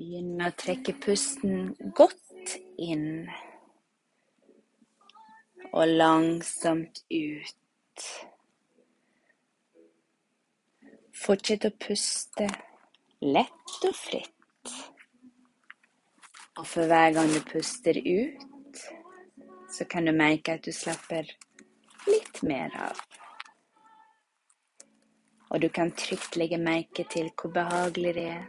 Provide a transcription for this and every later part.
Begynn å trekke pusten godt inn og langsomt ut. Fortsett å puste lett og fritt. Og for hver gang du puster ut, så kan du merke at du slapper litt mer av. Og du kan trygt legge merke til hvor behagelig det er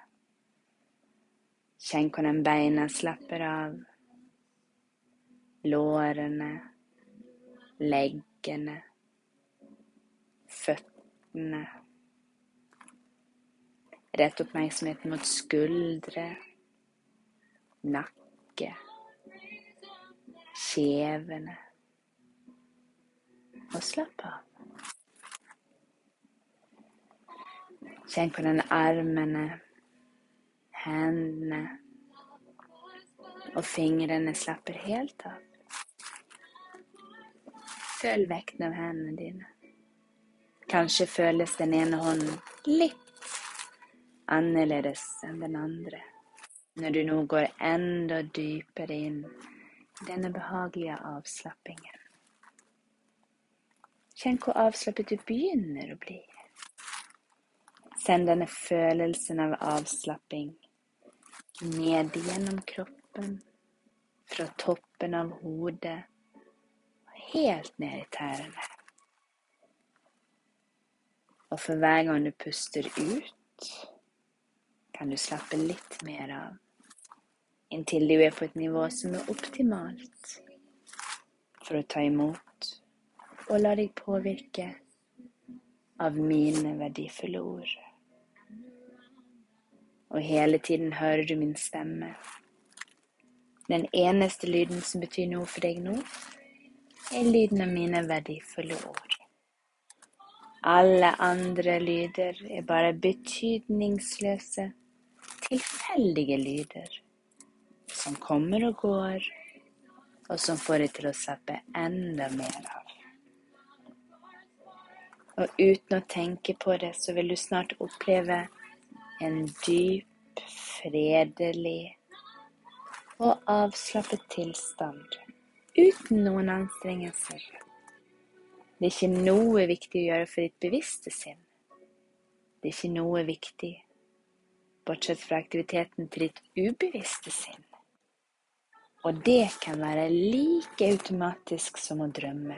Kjenn hvordan beina slapper av. Lårene, leggene, føttene. Rett oppmerksomheten mot skuldre, nakke, kjevene. Og slapp av. Kjenn hvordan armene Hendene og fingrene slapper helt av. Føl vekten av hendene dine. Kanskje føles den ene hånden litt annerledes enn den andre når du nå går enda dypere inn i denne behagelige avslappingen. Kjenn hvor avslappet du begynner å bli. Send denne følelsen av avslapping ned gjennom kroppen, fra toppen av hodet og helt ned i tærne. Og for hver gang du puster ut, kan du slappe litt mer av, inntil du er på et nivå som er optimalt for å ta imot og la deg påvirke av mine verdifulle ord og hele tiden hører du min stemme. Den eneste lyden som betyr noe for deg nå, er lyden av mine verdifulle ord. Alle andre lyder er bare betydningsløse, tilfeldige lyder som kommer og går, og som får deg til å slappe enda mer av. Og uten å tenke på det, så vil du snart oppleve en dyp, fredelig og avslappet tilstand uten noen anstrengelser. Det er ikke noe viktig å gjøre for ditt bevisste sinn. Det er ikke noe viktig, bortsett fra aktiviteten til ditt ubevisste sinn. Og det kan være like automatisk som å drømme.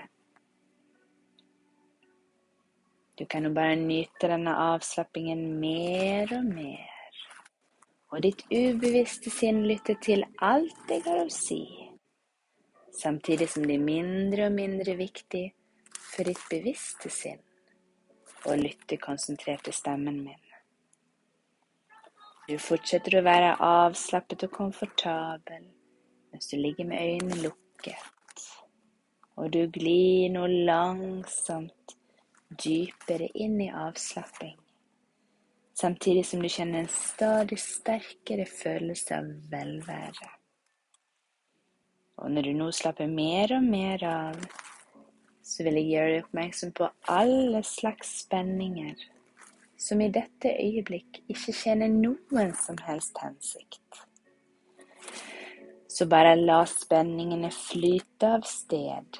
Du kan jo bare nyte denne avslappingen mer og mer. Og ditt ubevisste sinn lytter til alt jeg har å si, samtidig som det er mindre og mindre viktig for ditt bevisste sinn å lytte konsentrert til stemmen min. Du fortsetter å være avslappet og komfortabel mens du ligger med øynene lukket, og du glir nå langsomt dypere inn i avslapping, samtidig som du kjenner en stadig sterkere følelse av velvære. Og når du nå slapper mer og mer av, så vil jeg gjøre deg oppmerksom på alle slags spenninger som i dette øyeblikk ikke tjener noen som helst hensikt. Så bare la spenningene flyte av sted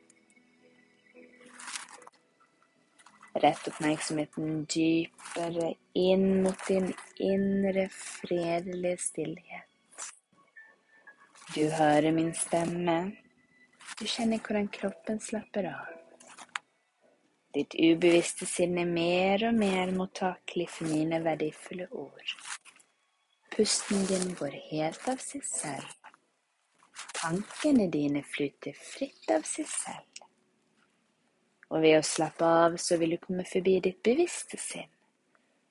Rett oppmerksomheten dypere inn mot din indre fredelige stillhet. Du hører min stemme. Du kjenner hvordan kroppen slapper av. Ditt ubevisste sinn er mer og mer mottakelig for mine verdifulle ord. Pusten din går helt av seg selv. Tankene dine flyter fritt av seg selv. Og ved å slappe av så vil du komme forbi ditt bevisste sinn,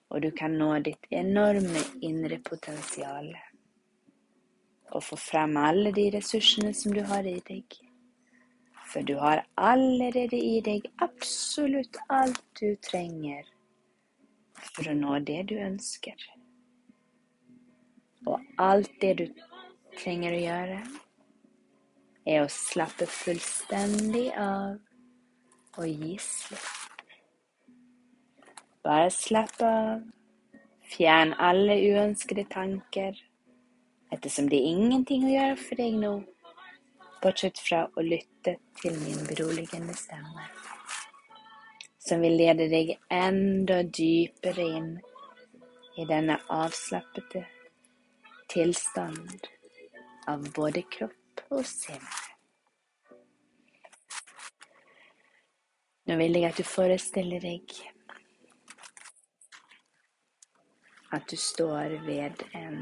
og du kan nå ditt enorme indre potensial og få frem alle de ressursene som du har i deg. For du har allerede i deg absolutt alt du trenger for å nå det du ønsker. Og alt det du trenger å gjøre, er å slappe fullstendig av og gi slipp. Bare slapp av. Fjern alle uønskede tanker ettersom det er ingenting å gjøre for deg nå, bortsett fra å lytte til min beroligende stemme, som vil lede deg enda dypere inn i denne avslappede tilstand av både kropp og sinn. Nå vil jeg at du forestiller deg at du står ved en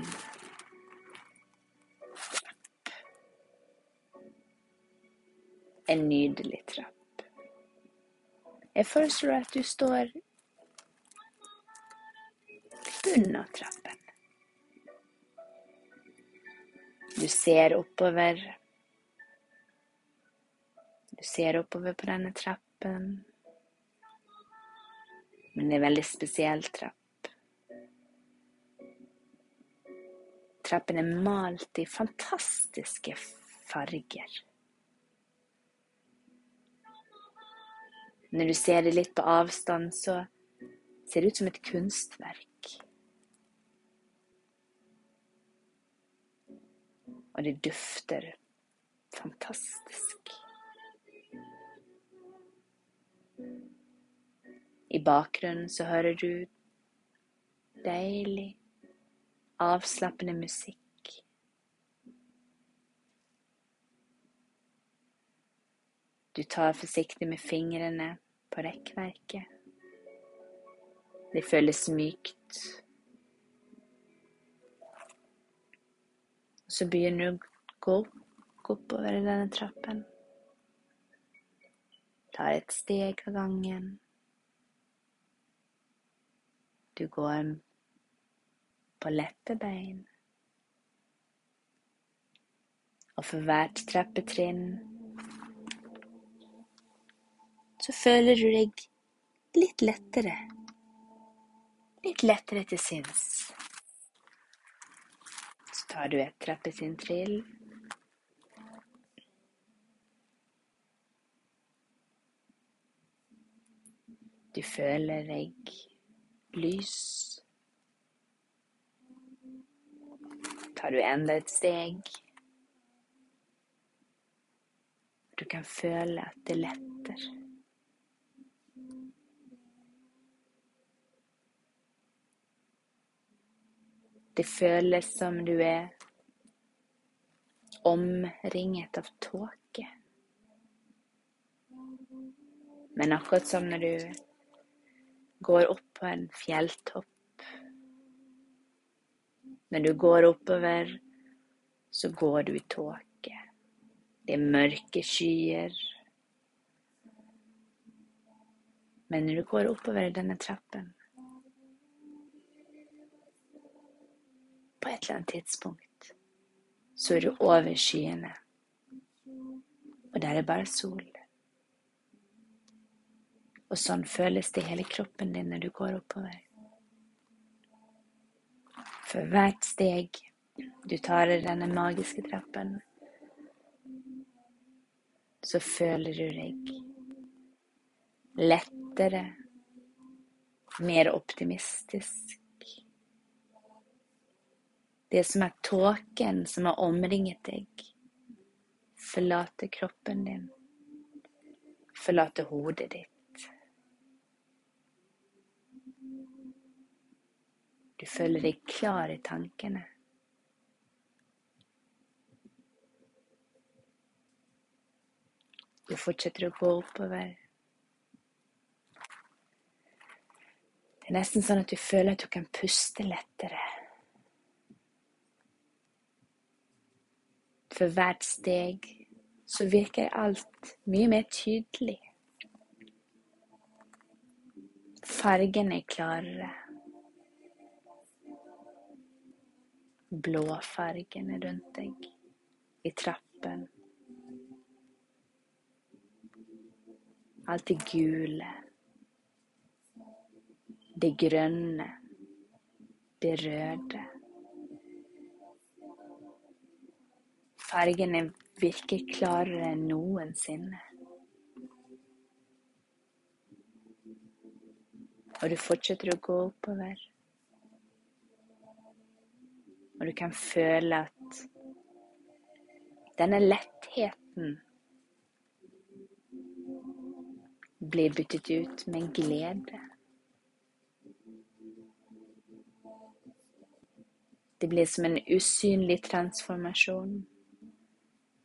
en nydelig trapp. Jeg foreslår at du står bunnen trappen. Du ser oppover. Du ser oppover på denne trappen. Men det er en veldig spesiell trapp. Trappen er malt i fantastiske farger. Når du ser det litt på avstand, så ser det ut som et kunstverk. Og det dufter fantastisk. I bakgrunnen så hører du deilig, avslappende musikk. Du tar forsiktig med fingrene på rekkverket. Det føles mykt. Så begynner du å gå oppover denne trappen. Tar et steg av gangen. Du går på lette bein. Og for hvert trappetrinn så føler du deg litt lettere. Litt lettere til sinns. Så tar du et trappetrinn til. Du føler deg lys. Tar du enda et steg. Du kan føle at det letter. Det føles som du er omringet av tåke. Men akkurat som når du går opp på en fjelltopp Når du går oppover, så går du i tåke. Det er mørke skyer. Men når du går oppover denne trappen, på et eller annet tidspunkt så er du over skyene, og der er bare sol. Og sånn føles det i hele kroppen din når du går oppover. For hvert steg du tar i denne magiske trappen, så føler du deg lettere, mer optimistisk det som er tåken som har omringet deg, forlater kroppen din, forlater hodet ditt. Du føler deg klar i tankene. Du fortsetter å gå oppover. Det er nesten sånn at du føler at du kan puste lettere. For hvert steg så virker alt mye mer tydelig. Fargene er klarere. Blåfargene rundt deg, i trappen. Alt det gule. Det grønne. Det røde. Fargene virker klarere enn noensinne. Og du fortsetter å gå oppover. Og du kan føle at denne lettheten blir byttet ut med glede. Det blir som en usynlig transformasjon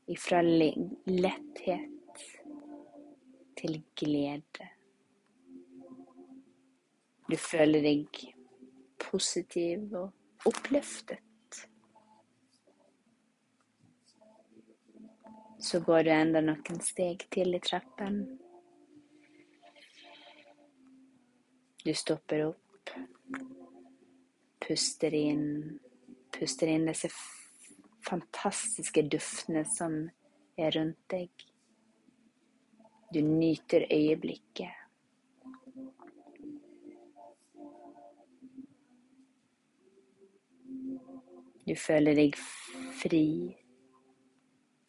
ifra letthet til glede. Du føler deg positiv og oppløftet. Så går du enda noen steg til i trappen. Du stopper opp, puster inn, puster inn disse fantastiske duftene som er rundt deg. Du nyter øyeblikket. Du føler deg fri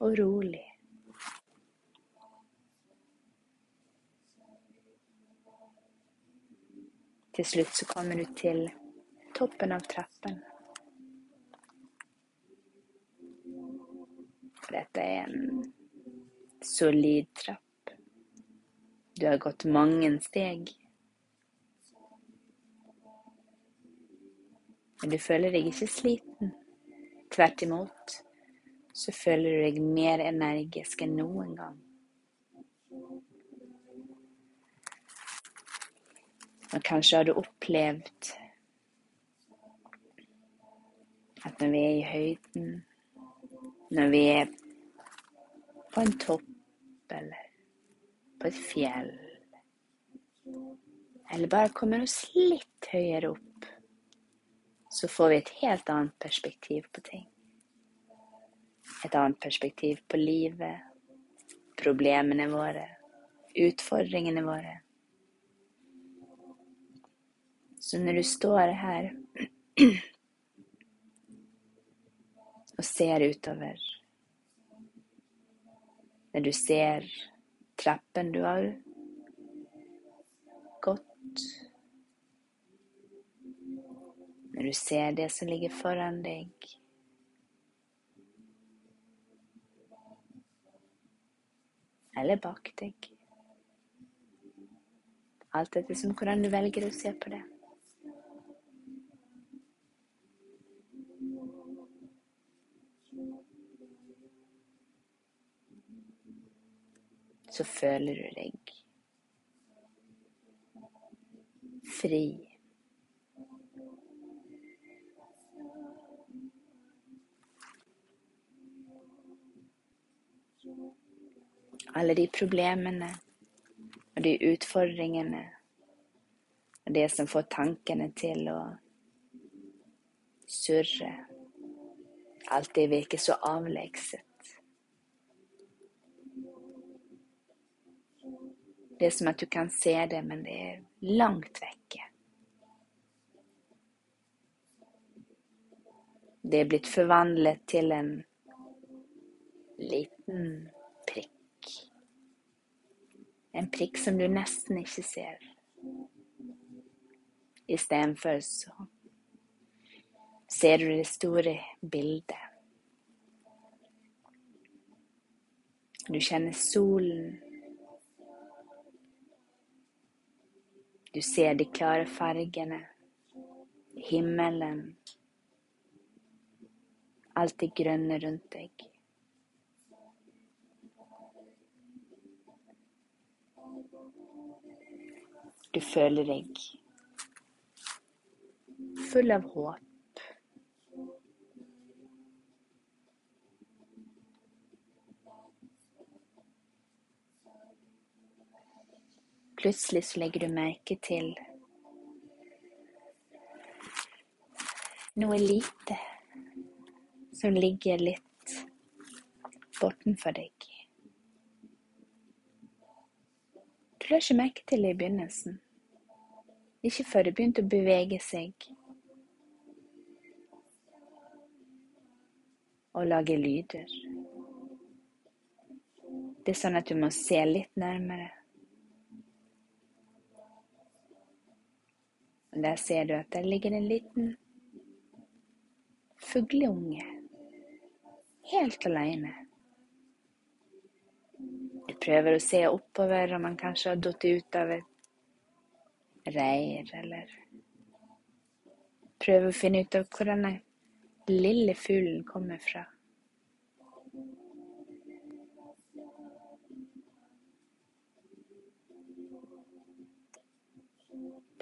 og rolig. Til slutt så kommer du til toppen av trappen. Dette er en solid trapp. Du har gått mange steg. Men du føler deg ikke sliten. Tvert imot så føler du deg mer energisk enn noen gang. Og kanskje har du opplevd at når vi er i høyden, når vi er på en topp eller på et fjell, eller bare kommer oss litt høyere opp, så får vi et helt annet perspektiv på ting. Et annet perspektiv på livet, problemene våre, utfordringene våre. Så når du står her og ser utover Når du ser trappen du har gått Når du ser det som ligger foran deg Eller bak deg. Alt etter som hvordan du velger å se på det. så føler du deg fri. Alle de problemene og de utfordringene og det som får tankene til å surre. Alt det virker så avlegset. Det er som at du kan se det, men det er langt vekke. Det er blitt forvandlet til en liten. En prikk som du nesten ikke ser. Istedenfor så ser du det store bildet. Du kjenner solen Du ser de klare fargene, himmelen, alt det grønne rundt deg. Du føler deg full av håp. Plutselig så legger du merke til noe lite som ligger litt bortenfor deg. Du la ikke merke til det i begynnelsen. Ikke før det begynte å bevege seg og lage lyder. Det er sånn at du må se litt nærmere. Der ser du at der ligger en liten fugleunge helt aleine. Prøver å se oppover om han kanskje har falt ut av et reir, eller prøver å finne ut av hvor denne lille fuglen kommer fra.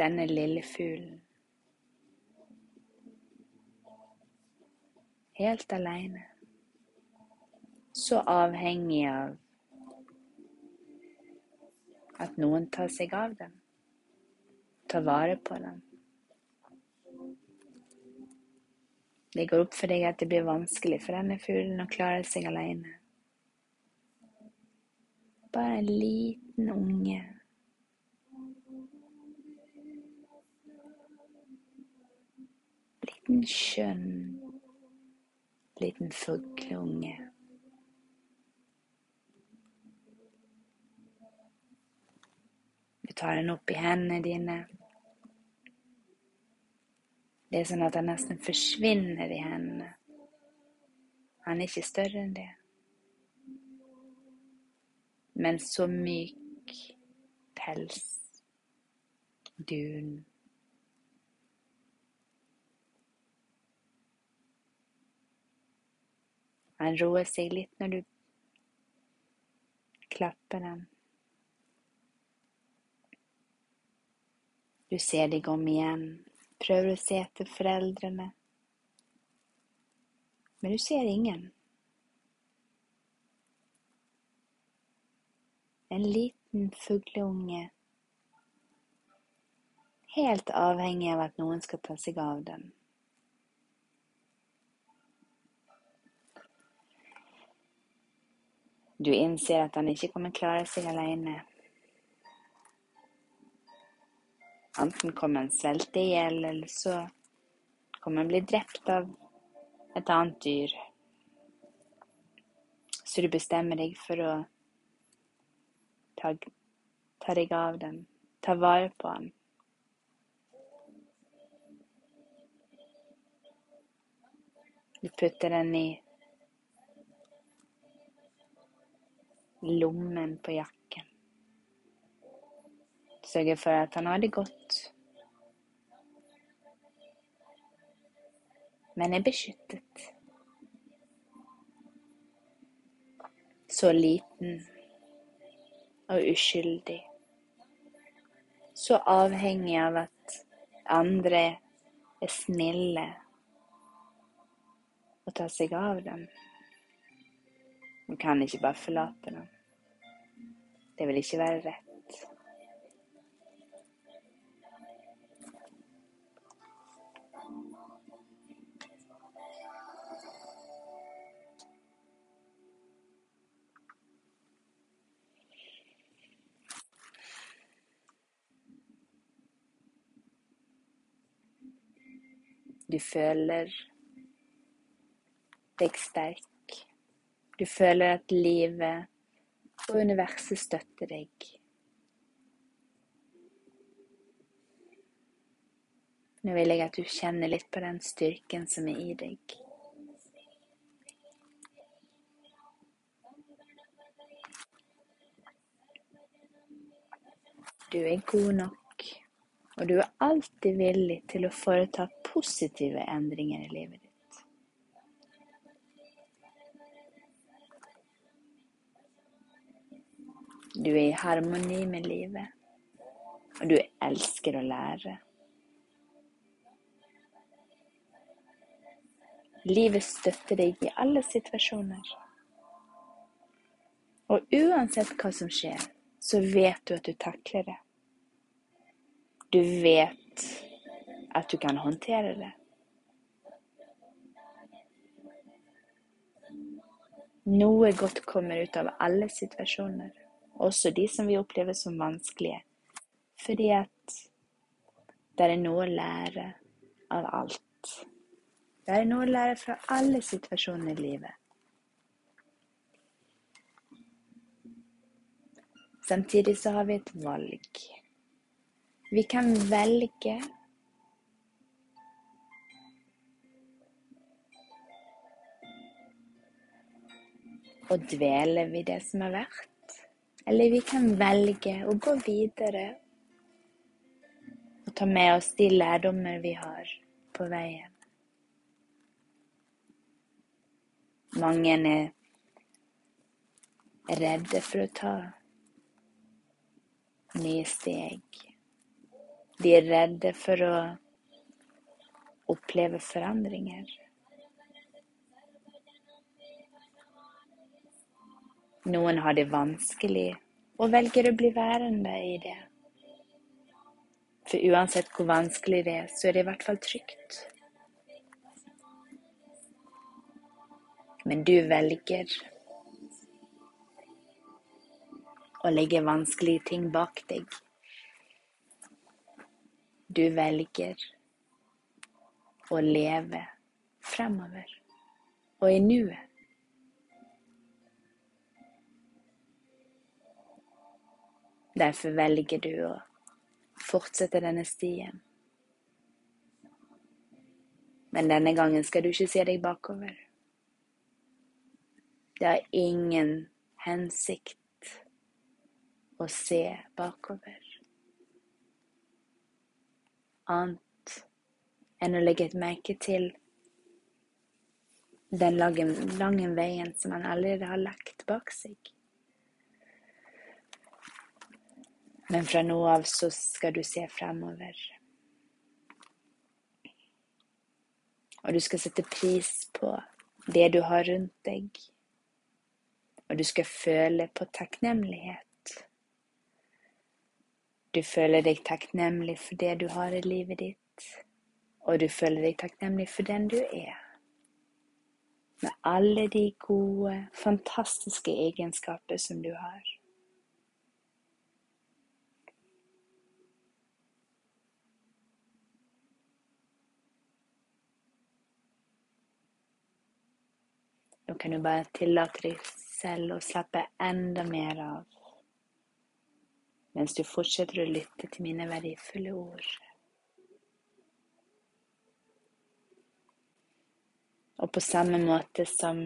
Denne lille fuglen. Helt aleine. Så avhengig av at noen tar seg av den. Tar vare på den. Det går opp for deg at det blir vanskelig for denne fuglen å klare seg alene. Bare en liten unge. Liten skjønn, liten fugleunge. Du tar den opp i hendene dine. Det er sånn at han nesten forsvinner i hendene. Han er ikke større enn det. Men så myk pels, dun. Han roer seg litt når du klapper den. Du ser deg om igjen, prøver å se etter foreldrene, men du ser ingen. En liten fugleunge, helt avhengig av at noen skal ta seg av den. Du innser at han ikke kommer klare seg alene. Enten kommer han svelte i hjel, eller så kommer han bli drept av et annet dyr. Så du bestemmer deg for å ta, ta deg av den, ta vare på dem. Du putter den i lommen på jakken. Sørger for at han har det godt, men er beskyttet. Så liten og uskyldig. Så avhengig av at andre er snille og tar seg av dem. Du kan ikke bare forlate dem. Det vil ikke være rett. Du føler deg sterk. Du føler at livet og universet støtter deg. Nå vil jeg at du kjenner litt på den styrken som er i deg. Du er god nok, og du er alltid villig til å foreta positive endringer i livet ditt. Du er i harmoni med livet, og du elsker å lære. Livet støtter deg i alle situasjoner. Og uansett hva som skjer, så vet du at du takler det. Du vet at du kan håndtere det. Noe godt kommer ut av alle situasjoner, også de som vi opplever som vanskelige, fordi at det er noe å lære av alt. Det er noe å lære fra alle situasjoner i livet. Samtidig så har vi et valg. Vi kan velge å dvele ved det som har vært. Eller vi kan velge å gå videre og ta med oss de lærdommer vi har på veien. Mange er redde for å ta nye steg. De er redde for å oppleve forandringer. Noen har det vanskelig og velger å bli værende i det. For uansett hvor vanskelig det er, så er det i hvert fall trygt. Men du velger å legge vanskelige ting bak deg. Du velger å leve fremover og i nuet. Derfor velger du å fortsette denne stien. Men denne gangen skal du ikke se deg bakover. Det har ingen hensikt å se bakover. Annet enn å legge et merke til den lange, lange veien som han allerede har lagt bak seg. Men fra nå av så skal du se fremover. Og du skal sette pris på det du har rundt deg. Og du skal føle på takknemlighet. Du føler deg takknemlig for det du har i livet ditt. Og du føler deg takknemlig for den du er. Med alle de gode, fantastiske egenskaper som du har. Nå kan du bare tillate deg selv å slappe enda mer av mens du fortsetter å lytte til mine verdifulle ord. Og på samme måte som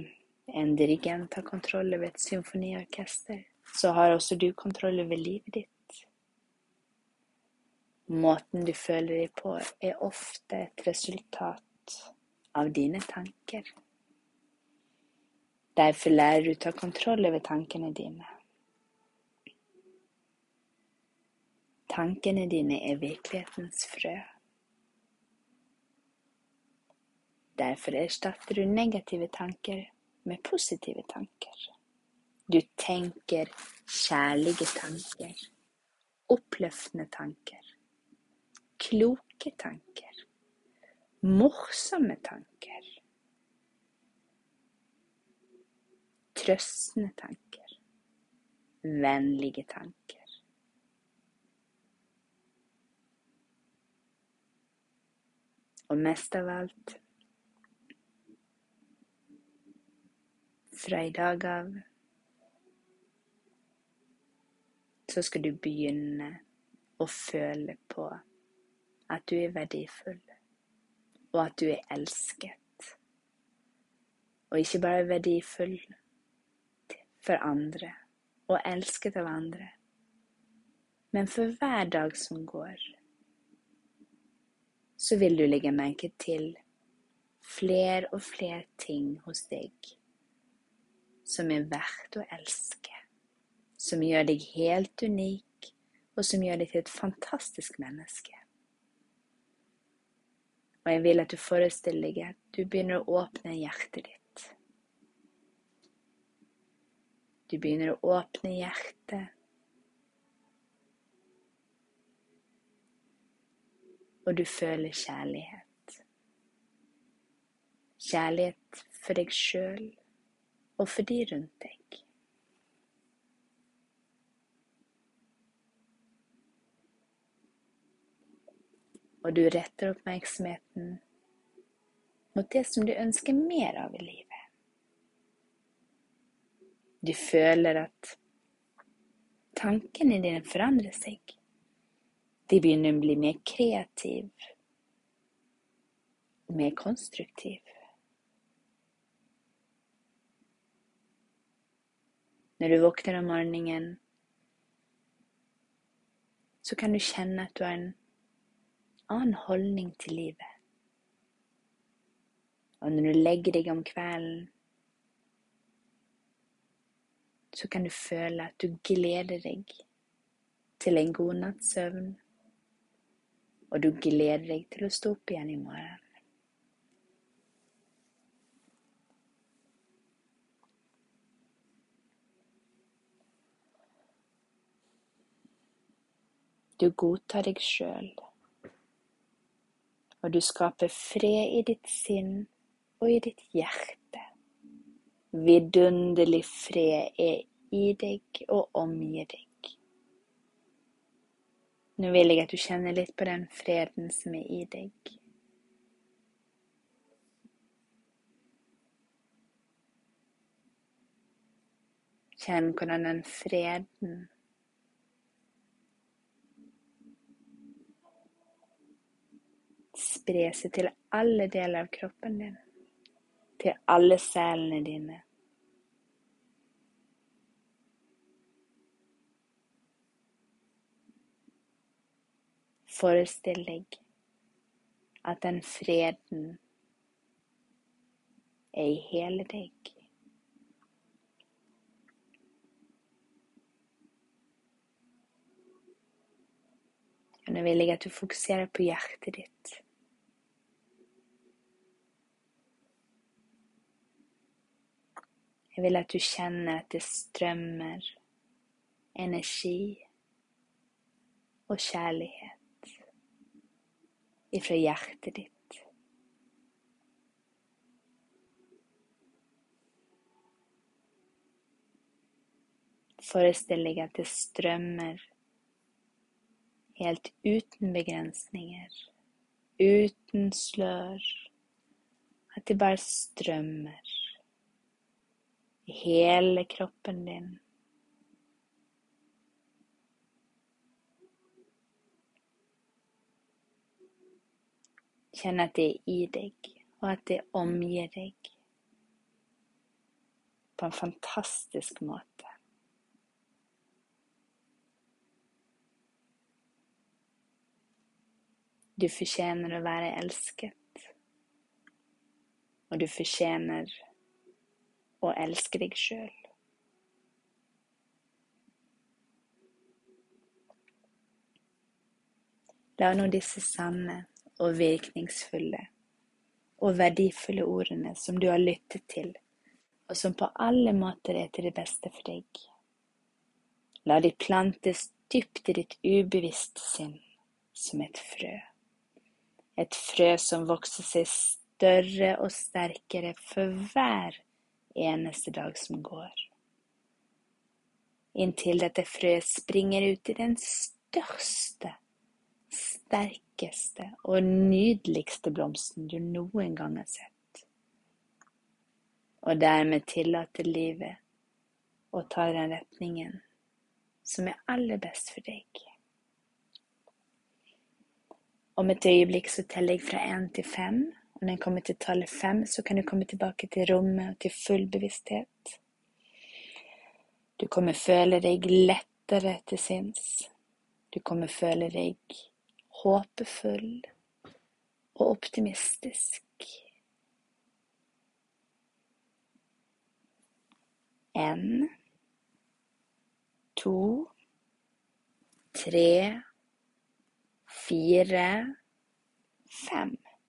en dirigent har kontroll over et symfoniorkester, så har også du kontroll over livet ditt. Måten du føler deg på, er ofte et resultat av dine tanker. Derfor lærer du å ta kontroll over tankene dine. Tankene dine er virkelighetens frø. Derfor erstatter du negative tanker med positive tanker. Du tenker kjærlige tanker, oppløftende tanker, kloke tanker, morsomme tanker. Trøstende tanker, vennlige tanker. Og mest av alt fra i dag av så skal du begynne å føle på at du er verdifull, og at du er elsket. Og ikke bare verdifull, for andre og elsket av andre. Men for hver dag som går, så vil du legge merke til flere og flere ting hos deg som er verdt å elske, som gjør deg helt unik, og som gjør deg til et fantastisk menneske. Og jeg vil at du forestiller deg at du begynner å åpne hjertet ditt. Du begynner å åpne hjertet. Og du føler kjærlighet. Kjærlighet for deg sjøl og for de rundt deg. og du retter oppmerksomheten mot det som du ønsker mer av i livet. Du føler at tankene dine forandrer seg. De begynner å bli mer kreative, mer konstruktive. Når du våkner om morgenen, så kan du kjenne at du har en annen holdning til livet. Og når du legger deg om kvelden, så kan du føle at du gleder deg til en god natts søvn, og du gleder deg til å stå opp igjen i morgen. Du godtar deg sjøl og du skaper fred i ditt sinn og i ditt hjerte. Vidunderlig fred er i deg og omgir deg. Nå vil jeg at du kjenner litt på den freden som er i deg. Kjenn hvordan den freden spre seg til alle deler av kroppen din, til alle selene dine. Forestill deg at den freden er i hele deg. Og nå vil jeg at du fokuserer på hjertet ditt. Jeg vil at du kjenner at det strømmer energi og kjærlighet ifra hjertet ditt. Forestill deg at det strømmer helt uten begrensninger, uten slør, at det bare strømmer i hele kroppen din. Kjenn at det er i deg, og at det omgir deg på en fantastisk måte. Du fortjener å være elsket, og du fortjener å elske deg sjøl. La nå disse sanne og virkningsfulle og verdifulle ordene som du har lyttet til, og som på alle måter er til det beste for deg. La de plantes dypt i ditt ubevisste sinn som et frø. Et frø som vokser seg større og sterkere for hver eneste dag som går. Inntil dette frøet springer ut i den største, sterkeste og nydeligste blomsten du noen gang har sett. Og dermed tillater livet å ta den retningen som er aller best for deg. Om et øyeblikk så teller jeg fra én til fem. Og når jeg kommer til tallet fem, så kan du komme tilbake til rommet og til full bevissthet. Du kommer føle deg lettere til sinns. Du kommer føle deg håpefull og optimistisk. En, to, tre, fire, fem.